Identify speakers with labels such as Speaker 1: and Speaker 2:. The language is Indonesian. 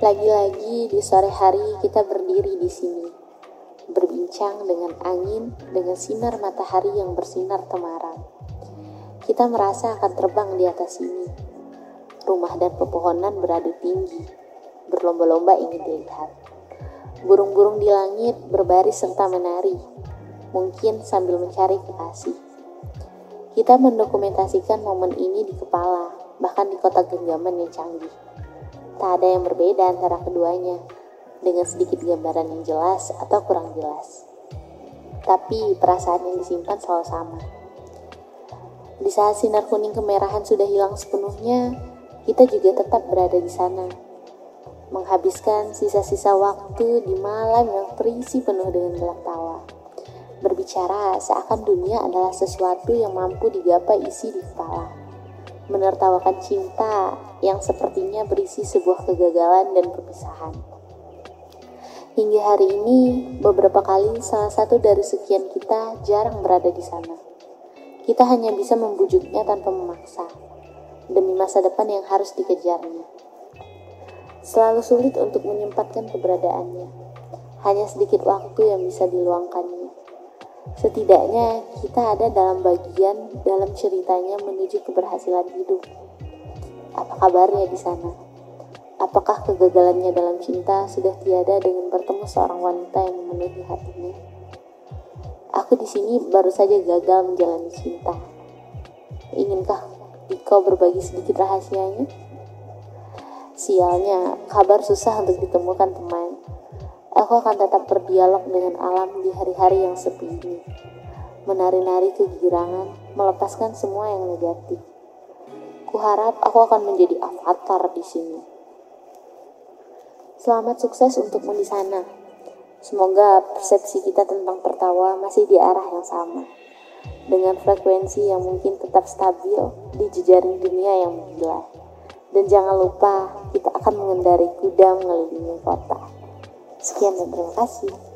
Speaker 1: Lagi-lagi di sore hari kita berdiri di sini, berbincang dengan angin, dengan sinar matahari yang bersinar temaram. Kita merasa akan terbang di atas sini. Rumah dan pepohonan berada tinggi, berlomba-lomba ingin dilihat. Burung-burung di langit berbaris serta menari, mungkin sambil mencari kekasih. Kita mendokumentasikan momen ini di kepala, bahkan di kota genggaman yang canggih. Tak ada yang berbeda antara keduanya, dengan sedikit gambaran yang jelas atau kurang jelas. Tapi perasaan yang disimpan selalu sama. Di saat sinar kuning kemerahan sudah hilang sepenuhnya, kita juga tetap berada di sana. Menghabiskan sisa-sisa waktu di malam yang terisi penuh dengan gelap tawa. Berbicara seakan dunia adalah sesuatu yang mampu digapai isi di kepala menertawakan cinta yang sepertinya berisi sebuah kegagalan dan perpisahan. Hingga hari ini, beberapa kali salah satu dari sekian kita jarang berada di sana. Kita hanya bisa membujuknya tanpa memaksa, demi masa depan yang harus dikejarnya. Selalu sulit untuk menyempatkan keberadaannya. Hanya sedikit waktu yang bisa diluangkannya. Setidaknya kita ada dalam bagian dalam ceritanya menuju keberhasilan hidup. Apa kabarnya di sana? Apakah kegagalannya dalam cinta sudah tiada dengan bertemu seorang wanita yang memenuhi hatinya? Aku di sini baru saja gagal menjalani cinta. Inginkah kau berbagi sedikit rahasianya? Sialnya, kabar susah untuk ditemukan teman. Aku akan tetap berdialog dengan alam di hari-hari yang sepi ini. Menari-nari kegirangan, melepaskan semua yang negatif. Kuharap aku akan menjadi avatar di sini. Selamat sukses untukmu di sana. Semoga persepsi kita tentang tertawa masih di arah yang sama. Dengan frekuensi yang mungkin tetap stabil di jejaring dunia yang menggila. Dan jangan lupa, kita akan mengendari kuda mengelilingi kota. Sekian dan terima kasih.